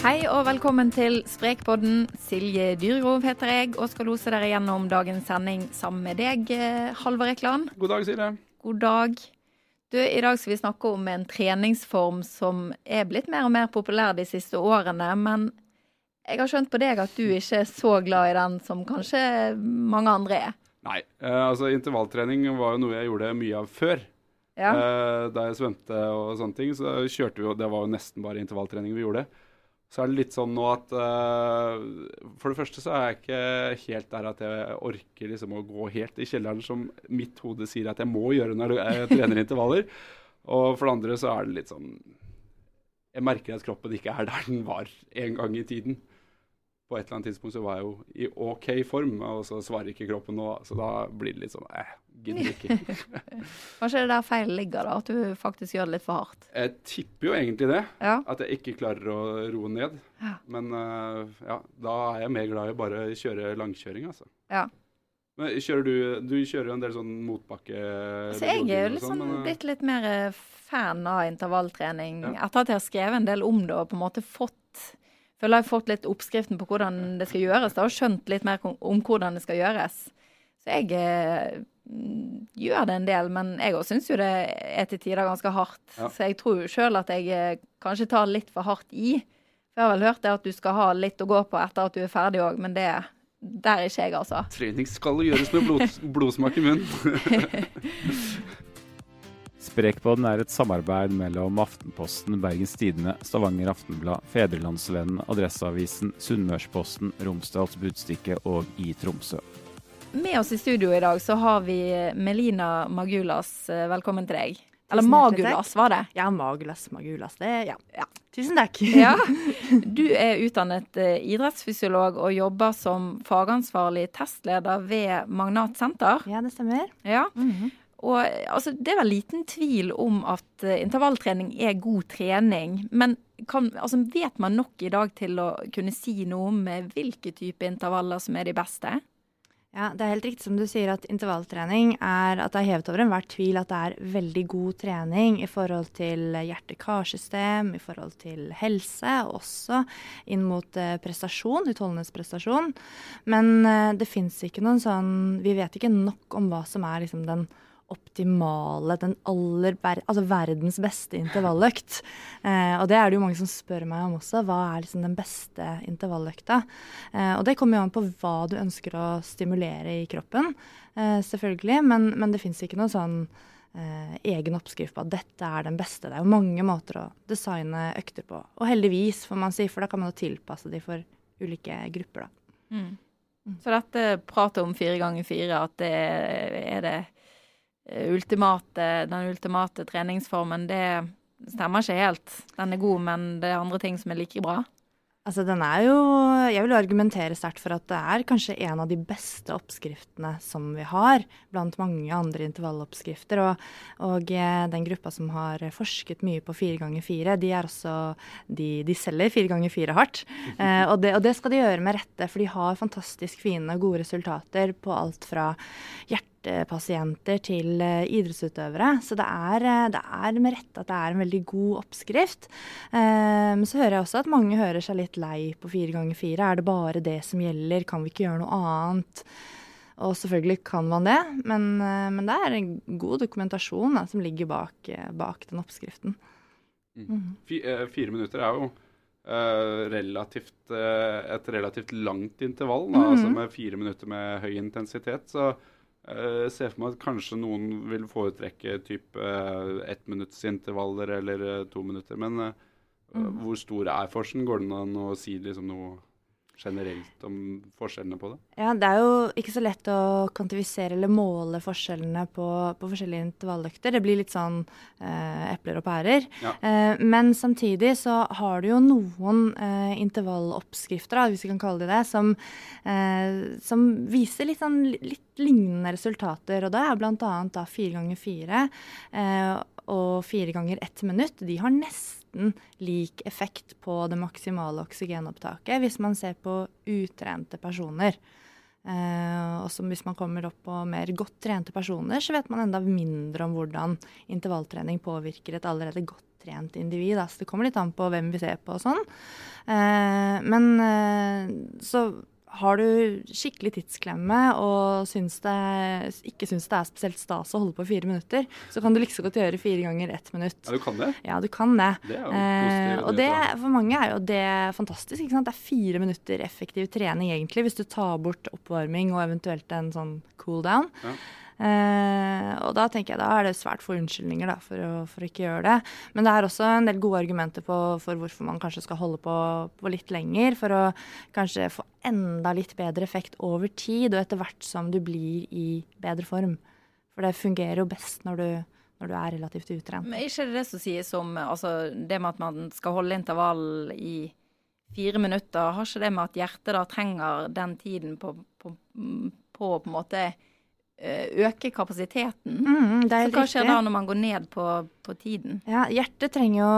Hei og velkommen til Sprekpodden. Silje Dyregrov heter jeg og skal lose dere gjennom dagens sending sammen med deg, Halvor Halvard Ekland. God dag, Silje. God dag. Du, I dag skal vi snakke om en treningsform som er blitt mer og mer populær de siste årene. Men jeg har skjønt på deg at du ikke er så glad i den som kanskje mange andre er. Nei, eh, altså intervalltrening var jo noe jeg gjorde mye av før. Ja. Eh, da jeg svømte og sånne ting, så kjørte vi jo Det var jo nesten bare intervalltrening vi gjorde. Så er det litt sånn nå at uh, For det første så er jeg ikke helt der at jeg orker liksom å gå helt i kjelleren som mitt hode sier at jeg må gjøre når jeg trener intervaller. Og for det andre så er det litt sånn Jeg merker at kroppen ikke er der den var en gang i tiden. På et eller annet tidspunkt så var jeg jo i OK form, og så svarer ikke kroppen nå. Så da blir det litt sånn eh, gidder ikke. Kanskje det er der feilen ligger, da. At du faktisk gjør det litt for hardt. Jeg tipper jo egentlig det. Ja. At jeg ikke klarer å roe ned. Ja. Men uh, ja, da er jeg mer glad i bare å kjøre langkjøring, altså. Ja. Men kjører du Du kjører jo en del sånn motbakke... Så jeg er jo liksom sånn, men, eh, blitt litt mer eh, fan av intervalltrening Ja. etter at jeg har skrevet en del om det og på en måte fått Føler jeg har fått litt oppskriften på hvordan det skal gjøres, da, og skjønt litt mer om hvordan det skal gjøres. Så jeg eh, gjør det en del, men jeg òg syns jo det er til tider ganske hardt. Ja. Så jeg tror jo sjøl at jeg eh, kanskje tar litt for hardt i. For jeg har vel hørt det at du skal ha litt å gå på etter at du er ferdig òg, men det der er ikke jeg, altså. Trening skal gjøres med blod, blodsmak i munnen. Sprekpodden er et samarbeid mellom Aftenposten, Bergens Tidende, Stavanger Aftenblad, Fedrelandsvennen, Adresseavisen, Sunnmørsposten, Romsdals Budstikke og i Tromsø. Med oss i studio i dag så har vi Melina Magulas. Eh, Velkommen til deg. Eller Magulas, var det? Ja, Magulas, Magulas. Det, ja. ja. Tusen takk. Ja. Du er utdannet eh, idrettsfysiolog og jobber som fagansvarlig testleder ved Magnat senter. Ja, det stemmer. Ja. Mhm. Og eh, altså, det er vel liten tvil om at intervalltrening er god trening. Men kan, altså, vet man nok i dag til å kunne si noe om hvilke type intervaller som er de beste? Ja, Det er helt riktig som du sier at intervalltrening er at det er hevet over enhver tvil at det er veldig god trening i forhold til hjerte-karsystem, i forhold til helse, og også inn mot eh, prestasjon, utholdenhetsprestasjon. Men eh, det fins ikke noen sånn Vi vet ikke nok om hva som er liksom den optimale, den aller altså verdens beste intervalløkt. Eh, og det er det jo mange som spør meg om også. Hva er liksom den beste intervalløkta? Eh, og det kommer jo an på hva du ønsker å stimulere i kroppen, eh, selvfølgelig. Men, men det fins ikke noen sånn eh, egen oppskrift på at dette er den beste. Det er jo mange måter å designe økter på. Og heldigvis, får man si, for da kan man jo tilpasse de for ulike grupper, da. Så dette pratet om fire ganger fire, at det er det ultimate, den ultimate treningsformen, det stemmer ikke helt. Den er god, men det er andre ting som er like bra. Altså, den er jo Jeg vil argumentere sterkt for at det er kanskje en av de beste oppskriftene som vi har, blant mange andre intervalloppskrifter. Og, og eh, den gruppa som har forsket mye på fire ganger fire, de er også De, de selger fire ganger fire hardt. Eh, og, det, og det skal de gjøre med rette, for de har fantastisk fine og gode resultater på alt fra hjertepasienter til eh, idrettsutøvere. Så det er, eh, det er med rette at det er en veldig god oppskrift. Eh, Men så hører jeg også at mange hører seg litt lei på fire ganger fire. Er det bare det som gjelder? Kan vi ikke gjøre noe annet? Og selvfølgelig kan man det, men, men det er en god dokumentasjon da, som ligger bak, bak den oppskriften. Mm. Eh, Fire minutter er jo Uh, relativt, uh, et relativt langt intervall, da, Mhm. altså med fire minutter med høy intensitet. Så jeg ser for meg at kanskje noen vil foretrekke type uh, ettminuttsintervaller eller eh, to minutter. Men eh, Mhm. hvor stor er forskjellen? Går det an å si liksom noe generelt om forskjellene på det? Ja, det er jo ikke så lett å kvantifisere eller måle forskjellene på, på forskjellige intervalløkter. Det blir litt sånn eh, epler og pærer. Ja. Eh, men samtidig så har du jo noen eh, intervalloppskrifter, da, hvis vi kan kalle det det, som, eh, som viser litt, sånn, litt lignende resultater. Og det er bl.a. fire ganger fire eh, og fire ganger ett minutt. De har nesten lik effekt på det maksimale oksygenopptaket hvis man ser på utrente personer. Eh, og som hvis man kommer opp på mer godt trente personer, så vet man enda mindre om hvordan intervalltrening påvirker et allerede godt trent individ. Da. Så det kommer litt an på hvem vi ser på og sånn. Eh, men eh, så har du skikkelig tidsklemme og syns det, ikke syns det er spesielt stas å holde på fire minutter, så kan du liksom godt gjøre fire ganger ett minutt. Ja, du kan det? Ja, du kan det. Det er jo Eh, og det, for mange er jo det fantastisk. ikke sant? Det er fire minutter effektiv trening egentlig, hvis du tar bort oppvarming og eventuelt en sånn cool down. Ja. Eh, og da tenker jeg da er det svært få unnskyldninger da, for, å, for å ikke gjøre det. Men det er også en del gode argumenter på, for hvorfor man kanskje skal holde på, på litt lenger. For å kanskje få enda litt bedre effekt over tid, og etter hvert som du blir i bedre form. For det fungerer jo best når du, når du er relativt utrent. Men er ikke det det som sies om altså, det med at man skal holde intervall i fire minutter? Har ikke det med at hjertet da trenger den tiden på, på, på på en måte øke kapasiteten? Mm, Så hva skjer da når man går ned på, på tiden? Ja, hjertet trenger jo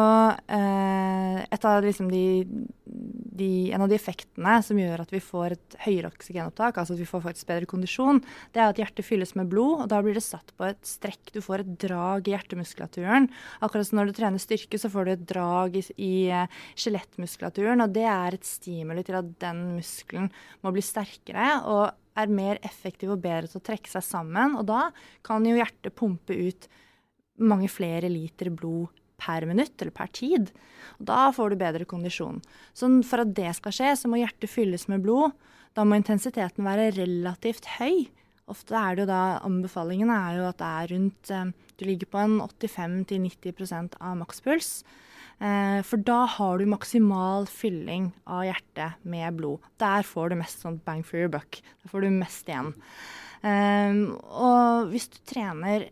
eh, av liksom de, de, En av de effektene som gjør at vi får et høyere oksygenopptak, altså at vi får faktisk bedre kondisjon, det er at hjertet fylles med blod, og da blir det satt på et strekk. Du får et drag i hjertemuskulaturen. Akkurat som når du trener styrke, så får du et drag i, i eh, skjelettmuskulaturen, og det er et stimuli til at den muskelen må bli sterkere. og er mer effektiv og bedre til å trekke seg sammen. Og da kan jo hjertet pumpe ut mange flere liter blod per minutt eller per tid. Og da får du bedre kondisjon. Så for at det skal skje, så må hjertet fylles med blod. Da må intensiteten være relativt høy. Ofte er det jo da Anbefalingen er jo at det er rundt eh, Du ligger på en 85-90% av makspuls. Eh, for da har du maksimal fylling av hjertet med blod. Der får du mest sånn bang for your buck. Der får du mest igjen. Eh, og hvis du trener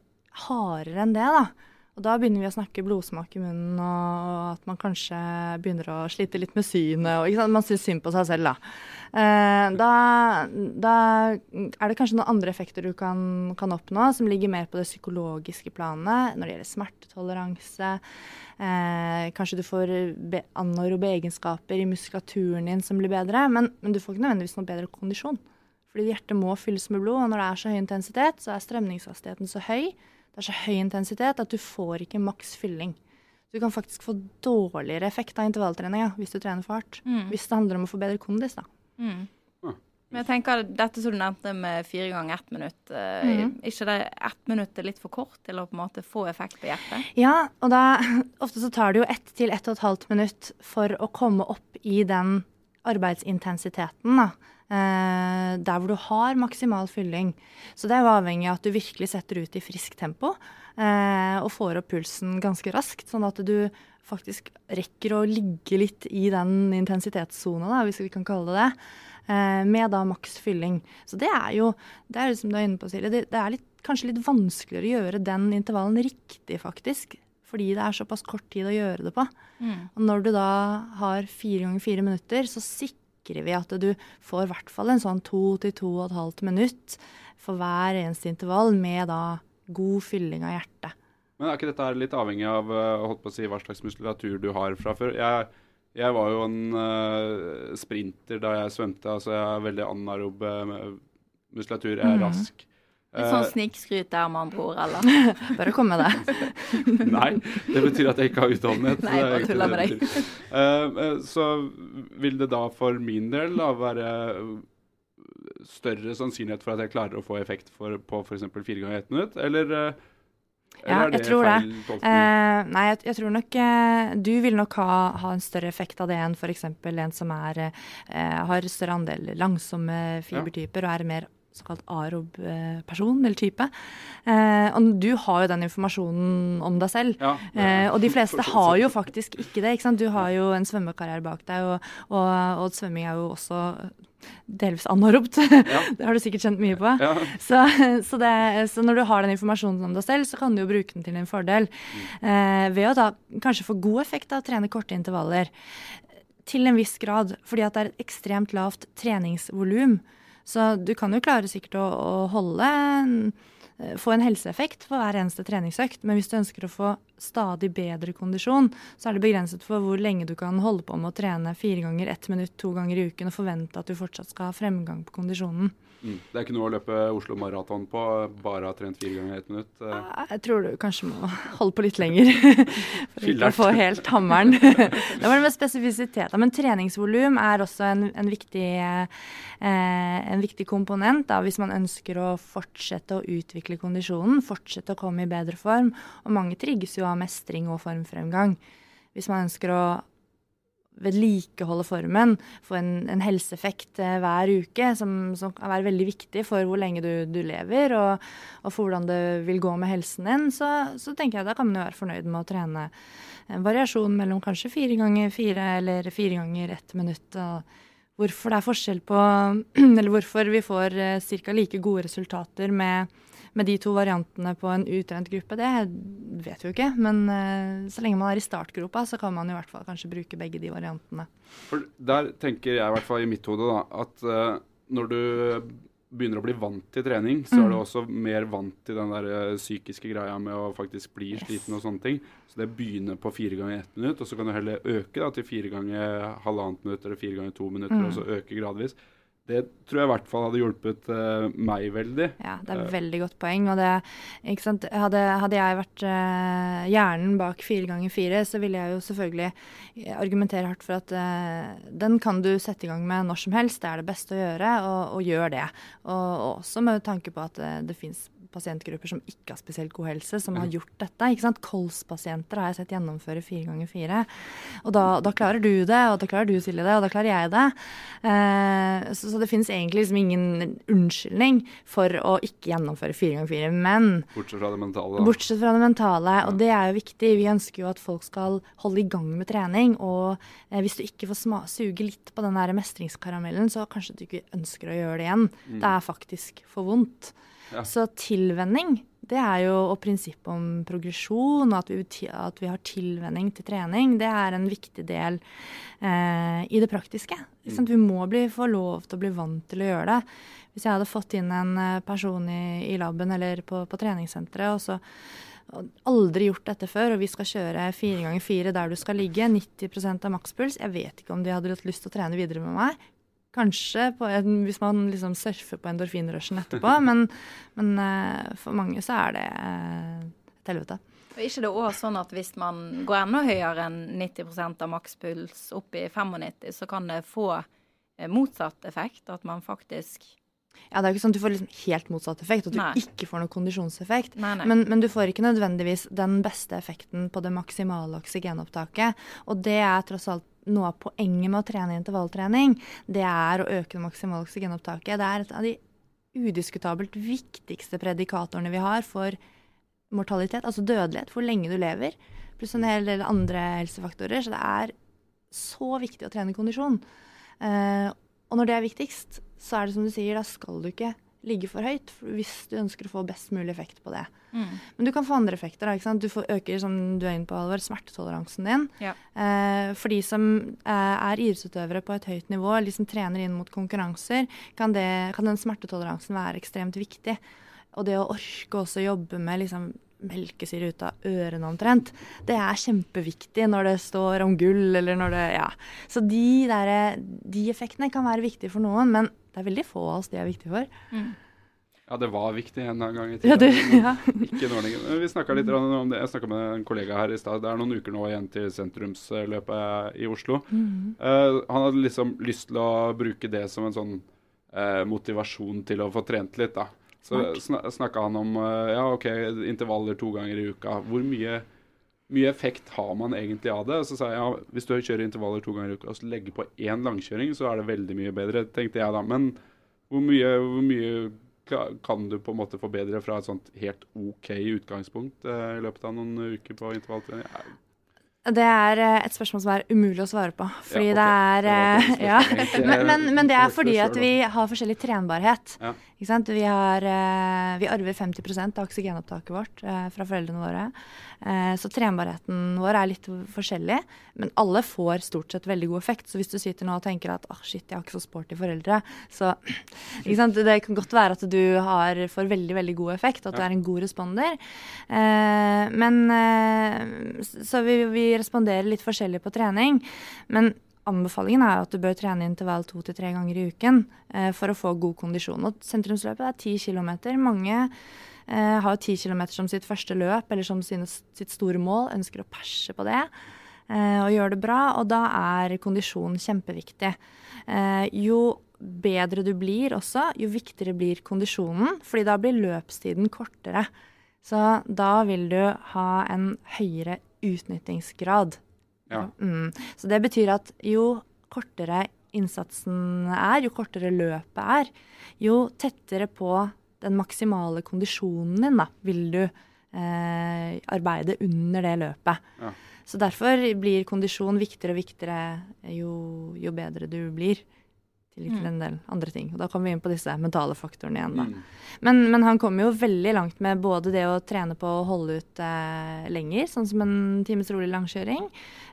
hardere enn det, da, og da begynner vi å snakke blodsmak i munnen, og at man kanskje begynner å slite litt med synet, og man syns synd på seg selv, da. Eh, da. Da er det kanskje noen andre effekter du kan, kan oppnå, som ligger mer på det psykologiske planet, når det gjelder smertetoleranse. Eh, kanskje du får be- anaerobe egenskaper i muskulaturen din som blir bedre, men, men du får ikke nødvendigvis noe bedre kondisjon. Fordi hjertet må fylles med blod, og når det er så høy intensitet, så er strømningshastigheten så høy. Det er så høy intensitet at du får ikke maks fylling. Du kan faktisk få dårligere effekt av intervalltreninga hvis du trener for hardt. Hvis det handler om å få bedre kondis, da. Mm. Men jeg tenker dette som du nevnte med fire ganger ett minutt, mm Mhm. ikke det ett minutt er litt for kort til å på en måte få effekt på hjertet? Ja, og da ofte så tar det jo ett til ett og et halvt minutt for å komme opp i den arbeidsintensiteten, da. Eh, der hvor du har maksimal fylling. Så det er jo avhengig av at du virkelig setter ut i friskt tempo eh, og får opp pulsen ganske raskt, sånn at du faktisk rekker å ligge litt i den intensitetssona, hvis vi kan kalle det det, eh, med da maks fylling. Så det er jo, det er som du er inne på, Silje, det, det er litt, kanskje litt vanskeligere å gjøre den intervallen riktig, faktisk. Fordi det er såpass kort tid å gjøre det på. Og når du da har fire ganger fire minutter, så sikrer vi at du får i hvert fall en sånn to til to og et halvt minutt for hver eneste intervall med da god fylling av hjertet. Men er ikke dette litt avhengig av eh, holdt på å si, hva slags muskulatur du har fra før? Jeg, jeg var jo en uh, sprinter da jeg svømte. altså Jeg har veldig anarob eh, muskulatur. Jeg er mm. rask. Litt sånn Eh, snikskryt der, med andre ord, eller? Bare kom med det. Nei, det betyr at jeg ikke har utholdenhet. Nei, bare tuller med deg. Eh, eh, så vil det da for min del da være større sannsynlighet for at jeg klarer å få effekt for, på f.eks. fire ganger ett minutt, eller, uh, Ja, jeg tror det. Eh, nei, jeg, jeg tror nok eh, Du vil nok ha, ha en større effekt av det enn f.eks. en som er, eh, har større andel langsomme fibertyper og er mer såkalt arob eh, person eller type. Eh, og du har jo den informasjonen om deg selv. Ja, det- Eh, og de fleste har jo faktisk ikke det. ikke? Du har jo en svømmekarriere bak deg, og, og, og svømming er jo også delvis anaropt. Ja. det har du sikkert kjent mye på. Ja. Så, så, det, så når du har den informasjonen om deg selv, så kan du jo bruke den til din fordel. Eh, ved å da kanskje få god effekt av å trene korte intervaller. Til en viss grad, fordi at det er et ekstremt lavt treningsvolum. Så du kan jo klare sikkert å, å holde eh, få en helseeffekt for hver eneste treningsøkt. Men hvis du ønsker å få stadig bedre kondisjon, så er det begrenset for hvor lenge du kan holde på med å trene fire ganger ett minutt to ganger i uken og forvente at du fortsatt skal ha fremgang på kondisjonen. Mm. Det er ikke noe å løpe Oslo Maraton på, bare ha trent fire ganger ett minutt. eh. Jeg tror du kanskje må holde på litt lenger for ikke å få helt hammeren. det var det med spesifisitet. Men treningsvolum er også en, en, viktig, eh, en viktig komponent da, hvis man ønsker å fortsette å utvikle kondisjonen, fortsette å komme i bedre form. Og mange trigges jo av mestring og formfremgang. Hvis man ønsker å vedlikeholde formen, få en, en helseeffekt eh, hver uke, som, som kan være veldig viktig for hvor lenge du, du lever, og, og for hvordan det vil gå med helsen din, så, så tenker jeg da kan man jo være fornøyd med å trene en variasjon mellom kanskje fire ganger fire eller fire ganger ett minutt. og Hvorfor det er forskjell på Eller hvorfor vi får eh, ca. like gode resultater med, med de to variantene på en utrent gruppe, det vet vi jo ikke. Men eh, så lenge man er i startgropa, så kan man i hvert fall kanskje bruke begge de variantene. For der tenker jeg i hvert fall i mitt hode da, at eh, når du begynner å bli vant til trening, så er du Mm. også mer vant til den der eh, psykiske greia med å faktisk bli sliten og sånne ting. Så det begynner på fire ganger ett minutt, og så kan du heller øke da, til fire ganger halvannet minutt eller fire ganger to minutter, Mm. og så øke gradvis. Det tror jeg i hvert fall hadde hjulpet uh, meg veldig. Ja, det er Eh. et veldig godt poeng. Og det, ikke sant? Hadde, hadde jeg vært uh, hjernen bak fire ganger fire, så ville jeg jo selvfølgelig eh, argumentere hardt for at uh, den kan du sette i gang med når som helst. Det er det beste å gjøre, og, og gjør det. Og, og også med tanke på at eh, det fins pasientgrupper som ikke har spesielt god helse, som har gjort dette. ikke sant? Kols-pasienter har jeg sett gjennomføre fire ganger fire. Og da, da klarer du det, og da klarer du Silje det, og da klarer jeg det. Eh, så, så det finnes egentlig liksom ingen unnskyldning for å ikke gjennomføre fire ganger fire. Men Bortsett fra det mentale. Da. bortsett fra det mentale, og det er jo viktig, vi ønsker jo at folk skal holde i gang med trening. Og eh, hvis du ikke får sma suge litt på den der mestringskaramellen, så kanskje du ikke ønsker å gjøre det igjen. Mm. Det er faktisk for vondt. Ja. Så tilvenning, det er jo, og prinsippet om progresjon, og at vi, at vi har tilvenning til trening, det er en viktig del eh, i det praktiske. Ikke? Vi må bli, få lov til å bli vant til å gjøre det. Hvis jeg hadde fått inn en eh, person i, i laben eller på, på treningssenteret, og så aldri gjort dette før, og vi skal kjøre fire ganger fire der du skal ligge, 90% av makspuls. Jeg vet ikke om de hadde lyst til å trene videre med meg. Kanskje på en, hvis man liksom surfer på endorfinrushen etterpå, men, men uh, for mange så er det et helvete. Og ikke det også sånn at hvis man går enda høyere enn 90% av makspuls, opp i 95, så kan det få eh, motsatt effekt? At man faktisk Ja, det er jo ikke sånn at du får liksom helt motsatt effekt, at du Nei. ikke får noe kondisjonseffekt. Nei, nei. Men, men du får ikke nødvendigvis den beste effekten på det maksimale oksygenopptaket. Og det er tross alt noe av poenget med å trene intervalltrening. Det er å øke det maksimale oksygenopptaket. Det er et av de udiskutabelt viktigste predikatorene vi har for mortalitet, altså dødelighet, hvor lenge du lever, pluss en hel del andre helsefaktorer. Så det er så viktig å trene kondisjon. Eh, og når det er viktigst, så er det som du sier, da skal du ikke ligge for høyt hvis du ønsker å få best mulig effekt på det. Mm. Men du kan få andre effekter. Da? Du får øker som du er inne på, Alvor, smertetoleransen din. Ja. Eh, for de som eh, er idrettsutøvere på et høyt nivå, de som trener inn mot konkurranser, kan, det, kan den smertetoleransen være ekstremt viktig. Og det å orke også jobbe med liksom melkesyre ut av ørene omtrent, det er kjempeviktig når det står om gull, eller når det Ja. Så de, der, de effektene kan være viktige for noen, men det er veldig få av oss de er viktige for. Mm. Ja, det var viktig en gang i Ja, tida. det, men ja. Ikke nå lenger. Vi snakket litt om det. Jeg snakka med en kollega her i stad. Det er noen uker nå igjen til sentrumsløpet i Oslo. Mm. Uh, han hadde liksom lyst til å bruke det som en sånn uh, motivasjon til å få trent litt, da. Så sna snakka han om uh, ja, OK, intervaller to ganger i uka. Hvor mye, mye effekt har man egentlig av det? Og så sa jeg ja, hvis du kjører intervaller to ganger i uka og så legger på én langkjøring, så er det veldig mye bedre, tenkte jeg da. Men hvor mye, hvor mye kan du på en måte forbedre fra et sånt helt OK utgangspunkt eh, i løpet av noen uker på intervalltrening? Ja, Det er eh, et spørsmål som er umulig å svare på. Fordi Ja, okay. det er Det eh, ja. men, men, men det er fordi at vi har forskjellig trenbarhet. Ja. Ikke sant? Vi, har, eh, vi arver 50% av oksygenopptaket vårt eh, fra foreldrene våre. Eh, så trenbarheten vår er litt forskjellig, men alle får stort sett veldig god effekt. Så hvis du sitter nå og tenker at oh, shit, jeg har ikke så sporty foreldre, så ikke sant? Det kan godt være at du har, får veldig veldig god effekt, at du er en god responder. Men Så vi, vi responderer litt forskjellig på trening. Men anbefalingen er at du bør trene intervall to til tre ganger i uken eh, for å få god kondisjon. Og sentrumsløpet er ti kilometer. Mange eh, har ti kilometer som sitt første løp eller som sine, sitt store mål, ønsker å perse på det. eh, og gjøre det bra, og da er kondisjon kjempeviktig. Eh, jo bedre du blir også, jo viktigere blir kondisjonen, fordi da blir løpstiden kortere. Så da vil du ha en høyere utnyttingsgrad. Ja. Mm. Så det betyr at jo kortere innsatsen er, jo kortere løpet er, jo tettere på den maksimale kondisjonen din da, vil du eh, arbeide under det løpet. Ja. Så derfor blir kondisjon viktigere og viktigere jo, jo bedre du blir. Til Mm. en del andre ting. Og da kommer vi inn på disse mentale faktorene igjen. da. Mm. Men, men han kommer jo veldig langt med både det å trene på å holde ut eh, lenger, sånn som en times rolig langkjøring.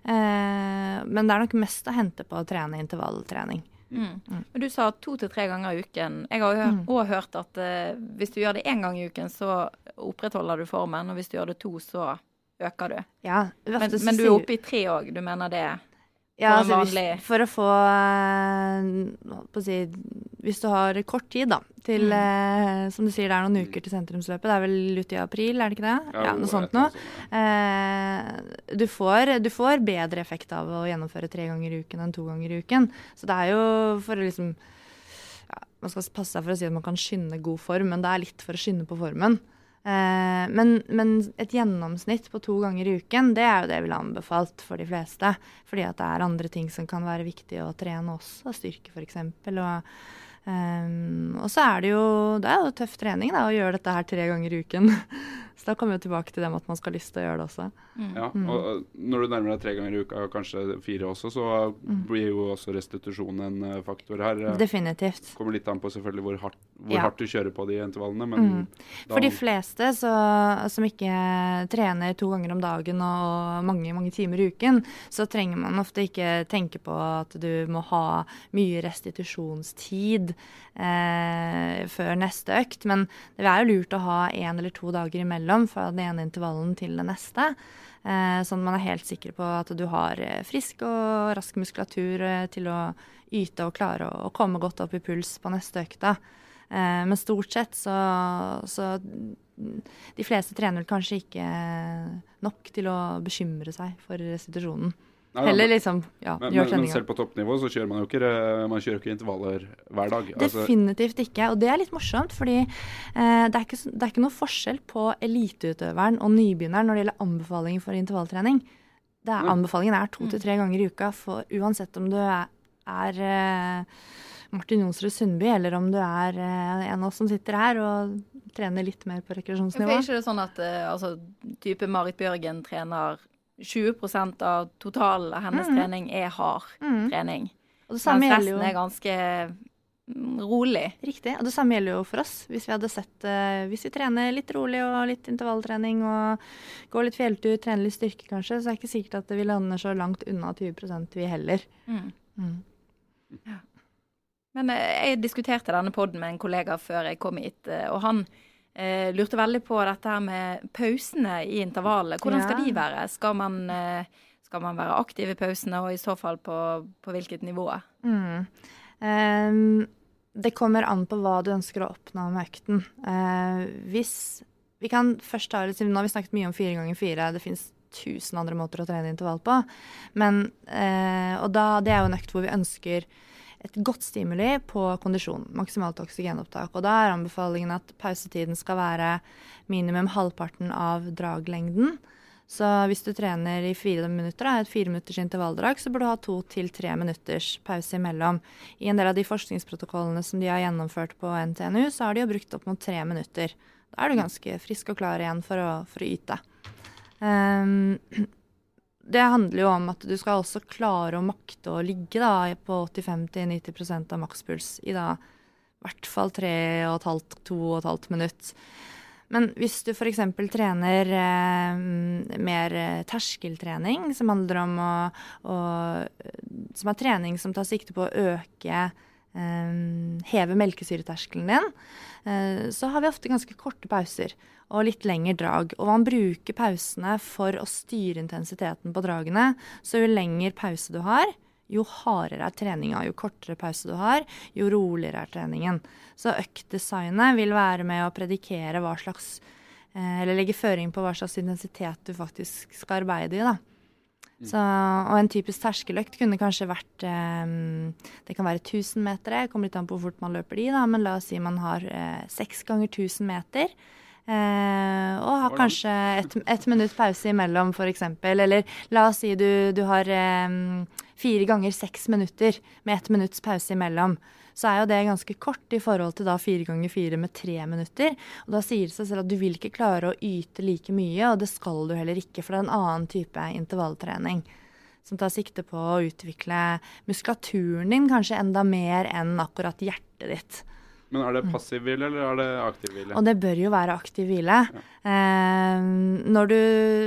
Eh, men det er nok mest å hente på å trene intervalltrening. Mm. Mm. Men Du sa to til tre ganger i uken. Jeg har òg hørt, Mm. hørt at eh, hvis du gjør det én gang i uken, så opprettholder du formen. Og hvis du gjør det to, så øker du. Ja, Men, men du er oppe i tre òg. Du mener det? Ja, altså, hvis, For å få eh, på å si, Hvis du har kort tid, da, til Mm. eh, Som du sier, det er noen uker til sentrumsløpet. Det er vel ute i april, er det ikke det? Ja, ja noe sånt noe. sånt, ja. Eh, du, får, du får bedre effekt av å gjennomføre tre ganger i uken enn to ganger i uken. Så det er jo for å liksom ja, Man skal passe seg for å si at man kan skynde god form, men det er litt for å skynde på formen. Eh, men, men et gjennomsnitt på to ganger i uken, det er jo det jeg ville anbefalt for de fleste. Fordi at det er andre ting som kan være viktig å trene også. Styrke f.eks. Og, um, og så er det jo det er jo tøff trening da, å gjøre dette her tre ganger i uken. Så da kommer vi tilbake til det med at man skal ha lyst til å gjøre det også. Mm. Ja, Mm. og når du nærmer deg tre ganger i uka, kanskje fire også, så Mm. blir jo også restitusjon en eh, faktor her. Eh, Definitivt. kommer litt an på selvfølgelig hvor hardt, hvor Ja. hardt du kjører på de intervallene, men Mm. For de fleste så, som ikke trener to ganger om dagen og mange mange timer i uken, så trenger man ofte ikke tenke på at du må ha mye restitusjonstid eh, før neste økt. Men det er jo lurt å ha én eller to dager imellom fra den ene intervallen til den neste. Eh, sånn man er helt sikker på at du har eh, frisk og rask muskulatur eh, til å yte og klare å, komme godt opp i puls på neste økta. Men stort sett så, så De fleste trener vel kanskje ikke nok til å bekymre seg for restitusjonen. Heller liksom ja, men, gjør men, men selv på toppnivå så kjører man jo ikke, man kjører ikke intervaller hver dag. Altså, Definitivt ikke. Og det er litt morsomt, fordi eh, det, er ikke, det er ikke noe forskjell på eliteutøveren og nybegynneren når det gjelder anbefalinger for intervalltrening. Det er. Anbefalingen er to Mm. til tre ganger i uka, for uansett om du er, er eh, Martin Jonsrud Sundby, eller om du er eh, en av oss som sitter her og trener litt mer på rekreasjonsnivå. er ikke det sånn at eh, altså, type Marit Bjørgen trener 20 av totalen av hennes Mhm. trening er hard Mm. trening. Og det samme Mens resten er ganske mm, rolig. Riktig. Og det samme gjelder jo for oss. Hvis vi hadde sett uh, Hvis vi trener litt rolig og litt intervalltrening og går litt fjelltur, trener litt styrke kanskje, så er det ikke sikkert at vi lander så langt unna 20% vi heller. Mm. Mm. Men uh, jeg diskuterte denne poden med en kollega før jeg kom hit, uh, og han eh, lurte veldig på dette her med pausene i intervallet. Hvordan skal de være? Skal man, eh, skal man være aktiv i pausene, og i så fall på, på hvilket nivå? Mm. Um, det kommer an på hva du ønsker å oppnå med økten. Uh, hvis Vi kan først ta litt, Nå har vi snakket mye om fire ganger fire. Det finnes tusen andre måter å trene intervall på. Men, uh, og da, det er jo en økt hvor vi ønsker et godt stimuli på kondisjon. Maksimalt oksygenopptak. Og da er anbefalingen at pausetiden skal være minimum halvparten av draglengden. Så hvis du trener i fire minutter, da, et fire minutters intervalldrag, så burde du ha to til tre minutters pause imellom. I en del av de forskningsprotokollene som de har gjennomført på NTNU, så har de jo brukt opp mot tre minutter. Da er du ganske frisk og klar igjen for å, for å yte. Ehm, det handler jo om at du skal også klare å makte å ligge da, på 85-90% av makspuls i da hvert fall 3,5-2,5 minutt. Men hvis du f.eks. trener eh, mer terskeltrening, som handler om å, å, Som er trening som tar sikte på å øke eh, Heve melkesyreterskelen din, eh, så har vi ofte ganske korte pauser og litt lengre drag. Og man bruker pausene for å styre intensiteten på dragene. Så jo lengre pause du har, jo hardere er treninga. Jo kortere pause du har, jo roligere er treningen. Så øktdesignet vil være med å predikere hva slags eh, Eller legge føring på hva slags intensitet du faktisk skal arbeide i, da. Mm. Så, og en typisk terskeløkt kunne kanskje vært um, Det kan være 1000 meter, kommer litt an på hvor fort man løper de, da, men la oss si man har seks uh, ganger 1000 meter. Uh, og ha kanskje et, et, minutt pause imellom, f.eks. Eller la oss si du, du har eh, fire ganger seks minutter med ett minutts pause imellom. Så er jo det ganske kort i forhold til da fire ganger fire med tre minutter. Og da sier det seg selv at du vil ikke klare å yte like mye, og det skal du heller ikke, for det er en annen type intervalltrening som tar sikte på å utvikle muskulaturen din kanskje enda mer enn akkurat hjertet ditt. Men er det mm. passiv hvile, eller er det aktiv hvile? Og det bør jo være aktiv hvile. Ja. Eh, når du,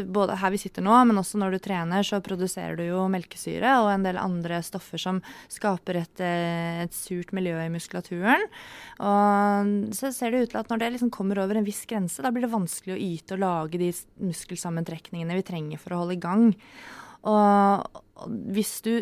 både her vi sitter nå, men også når du trener, så produserer du jo melkesyre og en del andre stoffer som skaper et, eh, et surt miljø i muskulaturen. Og så ser det ut til at når det liksom kommer over en viss grense, da blir det vanskelig å yte og lage de muskelsammentrekningene vi trenger for å holde i gang. Og hvis du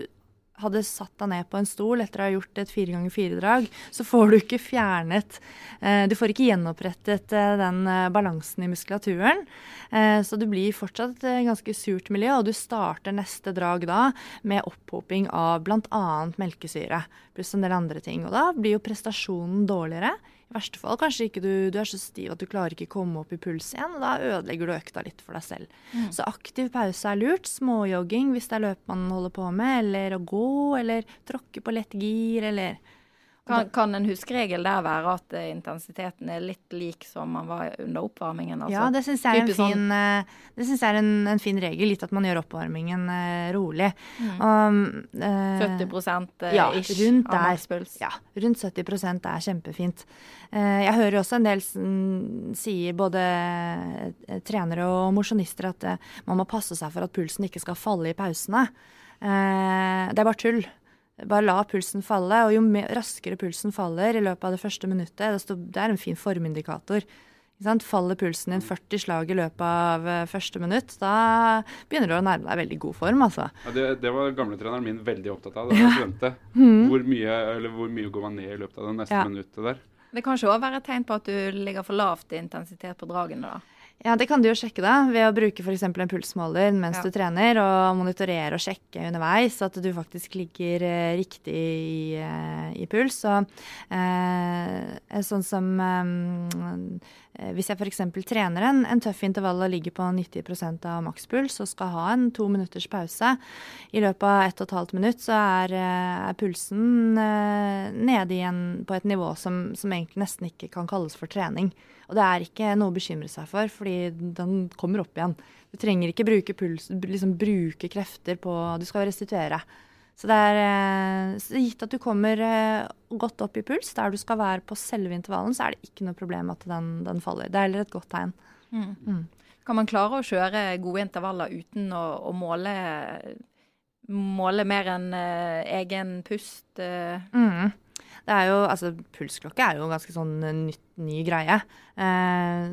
hadde satt deg ned på en stol etter å ha gjort et fire ganger fire-drag, så får du ikke fjernet eh, Du får ikke gjenopprettet eh, den eh, balansen i muskulaturen. Så det blir fortsatt et ganske surt miljø, og du starter neste drag da med opphoping av bl.a. melkesyre pluss en del andre ting. Og da blir jo prestasjonen dårligere. I verste fall kanskje ikke du, du, er så stiv at du klarer ikke komme opp i puls igjen. og Da ødelegger du økta litt for deg selv. Mm. Så aktiv pause er lurt. Småjogging hvis det er løp man holder på med, eller å gå, eller tråkke på lett gir, eller kan, kan, en huskeregel der være at uh, intensiteten er litt lik som man var under oppvarmingen? Altså, ja, det syns jeg det synes jeg er en, en, fin regel. Litt at man gjør oppvarmingen uh, rolig. Mm. Um, 70 ja, rundt av makspuls? Ja, rundt 70 er kjempefint. jeg hører også en del sier, både trenere og mosjonister, at man må passe seg for at pulsen ikke skal falle i pausene. det er bare tull. Bare la pulsen falle, og jo raskere pulsen faller i løpet av det første minuttet Det er en fin formindikator. Faller pulsen din 40 slag i løpet av eh, første minutt, da begynner du å nærme deg veldig god form. altså. Ja, det, det var gamletreneren min veldig opptatt av. Ja. Mm. Hvor, mye, hvor, mye, går man ned i løpet av det neste ja. minuttet der? Det kan ikke òg være et tegn på at du ligger for lavt i intensitet på dragene. da. Ja, det kan du jo sjekke da, ved å bruke f.eks. en pulsmåler mens ja. du trener, og monitorere og sjekke underveis at du faktisk ligger eh, riktig i, eh, i puls. Og eh, sånn som eh, Hvis jeg f.eks. trener en, en, tøff intervall og ligger på 90% av makspuls og skal ha en to minutters pause, i løpet av ett og et halvt minutt så er, eh, er pulsen eh, nede igjen på et nivå som, som egentlig nesten ikke kan kalles for trening. Og det er ikke noe å bekymre seg for, fordi den kommer opp igjen. Du trenger ikke bruke, puls, liksom bruke krefter på Du skal restituere. Så det er eh, så gitt at du kommer eh, godt opp i puls, der du skal være på selve intervallen, så er det ikke noe problem at den, den faller. Det er heller et godt tegn. Mm. Mm. Kan man klare å kjøre gode intervaller uten å, å måle, måle, mer enn uh, egen pust? Uh? Mm. Det er jo, altså Pulsklokke er jo en ganske sånn nytt, ny greie. Eh,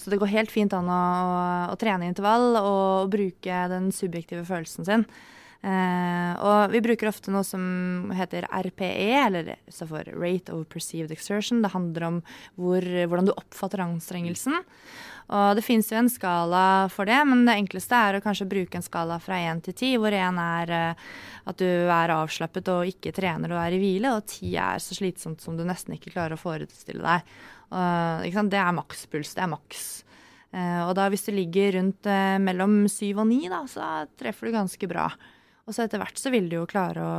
så det går helt fint an å, å, trene intervall og bruke den subjektive følelsen sin. Eh, og vi bruker ofte noe som heter RPE, eller så for Rate of Perceived Exertion. Det handler om hvor, hvordan du oppfatter anstrengelsen. Og det fins jo en skala for det, men det enkleste er å kanskje bruke en skala fra 1 til 10, hvor 1 er uh, at du er avslappet og ikke trener og er i hvile, og 10 er så slitsomt som du nesten ikke klarer å forestille deg. Uh, det er makspuls. Det er maks. Uh, og da hvis du ligger rundt uh, mellom 7 og 9, da, så treffer du ganske bra. Og så etter hvert så vil du jo klare å,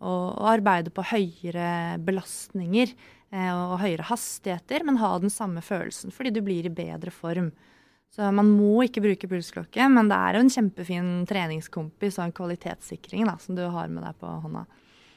å, å arbeide på høyere belastninger Eh, og høyere hastigheter, men ha den samme følelsen fordi du blir i bedre form. Så man må ikke bruke pulsklokke, men det er jo en kjempefin treningskompis og en kvalitetssikring da, som du har med deg på hånda.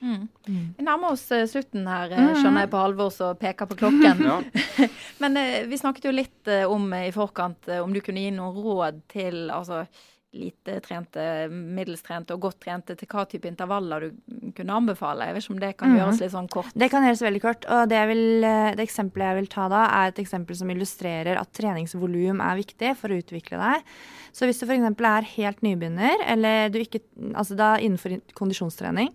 Mm. Mm. Vi nærmer oss eh, slutten her, eh, Mhm. skjønner jeg på Halvor som peker på klokken. Ja. Men eh, vi snakket jo litt om i forkant om du kunne gi noen råd til altså, lite trente, middels trente og godt trente, til hva type intervaller du kunne anbefale. Jeg vet ikke om det kan Mhm. gjøres litt sånn kort. Det kan gjøres veldig kort. og det, vil, eh, det eksempelet jeg vil ta da, er et eksempel som illustrerer at treningsvolum er viktig for å utvikle deg. Så hvis du f.eks. er helt nybegynner, eller du ikke Altså da innenfor kondisjonstrening,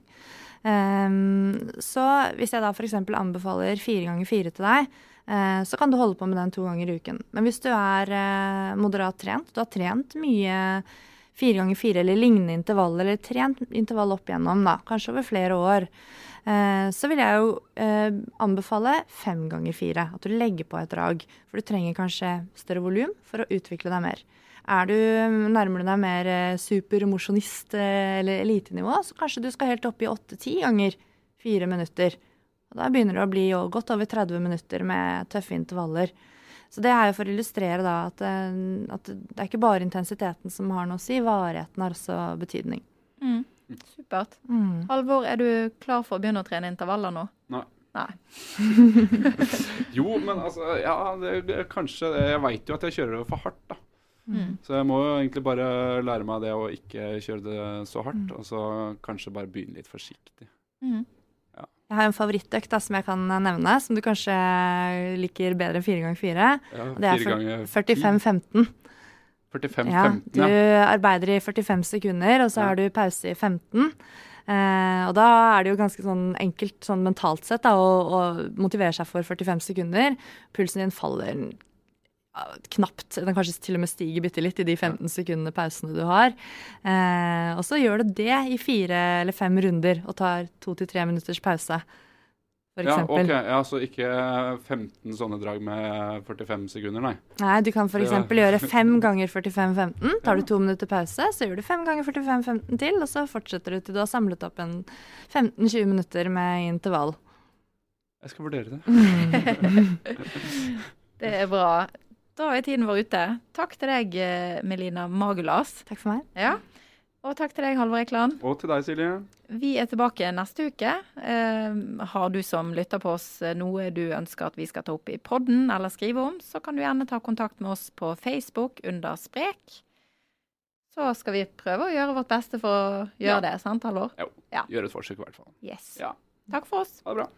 ehm, så hvis jeg da f.eks. anbefaler fire ganger fire til deg, uh, så kan du holde på med den to ganger i uken. Men hvis du er uh, moderat trent, du har trent mye fire ganger fire eller lignende intervall, eller trent intervall opp igjennom, da, kanskje over flere år, eh, så vil jeg jo eh, anbefale fem ganger fire. At du legger på et drag. For du trenger kanskje større volum for å utvikle deg mer. Er du nærmer du deg mer eh, supermosjonist eh, eller elitenivå, så kanskje du skal helt opp i åtte-ti ganger fire minutter. Og da begynner det å bli godt over 30 minutter med tøffe intervaller. Så det er jo for å illustrere da at, eh, at det er ikke bare intensiteten som har noe å si, varigheten har også betydning. Mm. Supert. Mm. Halvor, er du klar for å begynne å trene intervaller nå? Nei. Nei. Jo, men altså Ja, det, det, kanskje. Jeg veit jo at jeg kjører det for hardt, da. Mm. Så jeg må jo egentlig bare lære meg det å ikke kjøre det så hardt. Mm. Og så kanskje bare begynne litt forsiktig. Mm. Jeg har en favorittøkt da, som jeg kan nevne, som du kanskje liker bedre enn fire ganger fire. Det er fire for- ganger 45-15. 45-15, Ja, du ja. arbeider i 45 sekunder, og så Ja. har du pause i 15. Eh, og da er det jo ganske sånn enkelt sånn mentalt sett da, å, å motivere seg for 45 sekunder. Pulsen din faller ja, knapt. Den kanskje til og med stiger bitte litt i de 15 sekundene pausene du har. Eh, og så gjør du det i fire eller fem runder og tar to til tre minutters pause, for Ja, eksempel. ok. Ja, så ikke 15 sånne drag med 45 sekunder, nei. Nei, du kan Det var- f.eks. gjøre fem ganger 45-15. Tar du to minutter pause, så gjør du fem ganger 45-15 til, og så fortsetter du til du har samlet opp en 15-20 minutter med intervall. Jeg skal vurdere det. Det er bra. Da er tiden vår ute. Takk til deg, eh, Melina Magulas. Takk for meg. Ja. Og takk til deg, Halvor Ekeland. Og til deg, Silje. Vi er tilbake neste uke. Eh, har du som lytter på oss eh, noe du ønsker at vi skal ta opp i podden eller skrive om, så kan du gjerne ta kontakt med oss på Facebook under Sprek. Så skal vi prøve å gjøre vårt beste for å gjøre Ja. det, sant Halvor? Jo. Ja. Gjør et forsøk, i hvert fall. Yes. Ja. Takk for oss. Ha det bra.